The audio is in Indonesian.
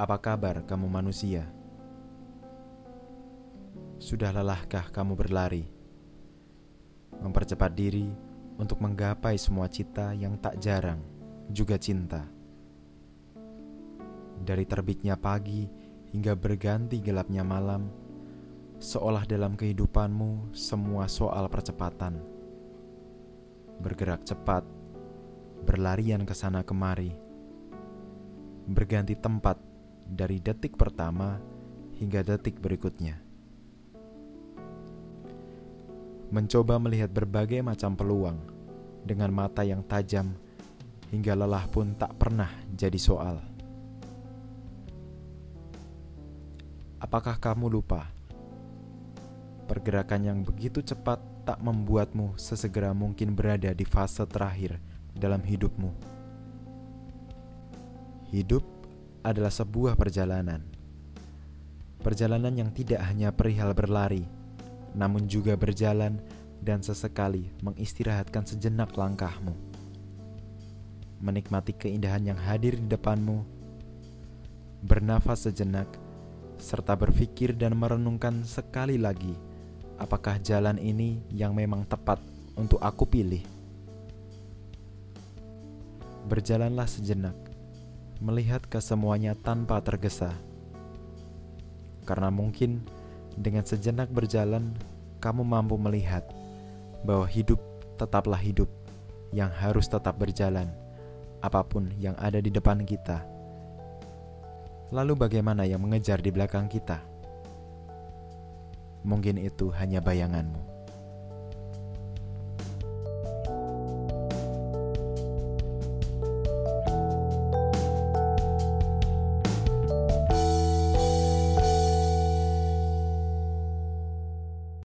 Apa kabar kamu manusia? Sudah lelahkah kamu berlari? Mempercepat diri untuk menggapai semua cita yang tak jarang juga cinta. Dari terbitnya pagi hingga berganti gelapnya malam, seolah dalam kehidupanmu semua soal percepatan. Bergerak cepat, berlarian ke sana kemari, berganti tempat dari detik pertama hingga detik berikutnya. Mencoba melihat berbagai macam peluang dengan mata yang tajam hingga lelah pun tak pernah jadi soal. Apakah kamu lupa? Pergerakan yang begitu cepat tak membuatmu sesegera mungkin berada di fase terakhir dalam hidupmu. Hidup adalah sebuah perjalanan. Perjalanan yang tidak hanya perihal berlari, namun juga berjalan dan sesekali mengistirahatkan sejenak langkahmu. Menikmati keindahan yang hadir di depanmu, bernafas sejenak, serta berpikir dan merenungkan sekali lagi apakah jalan ini yang memang tepat untuk aku pilih. Berjalanlah sejenak melihat ke semuanya tanpa tergesa. Karena mungkin dengan sejenak berjalan, kamu mampu melihat bahwa hidup tetaplah hidup yang harus tetap berjalan, apa pun yang ada di depan kita. Lalu, bagaimana yang mengejar di belakang kita? Mungkin itu hanya bayanganmu.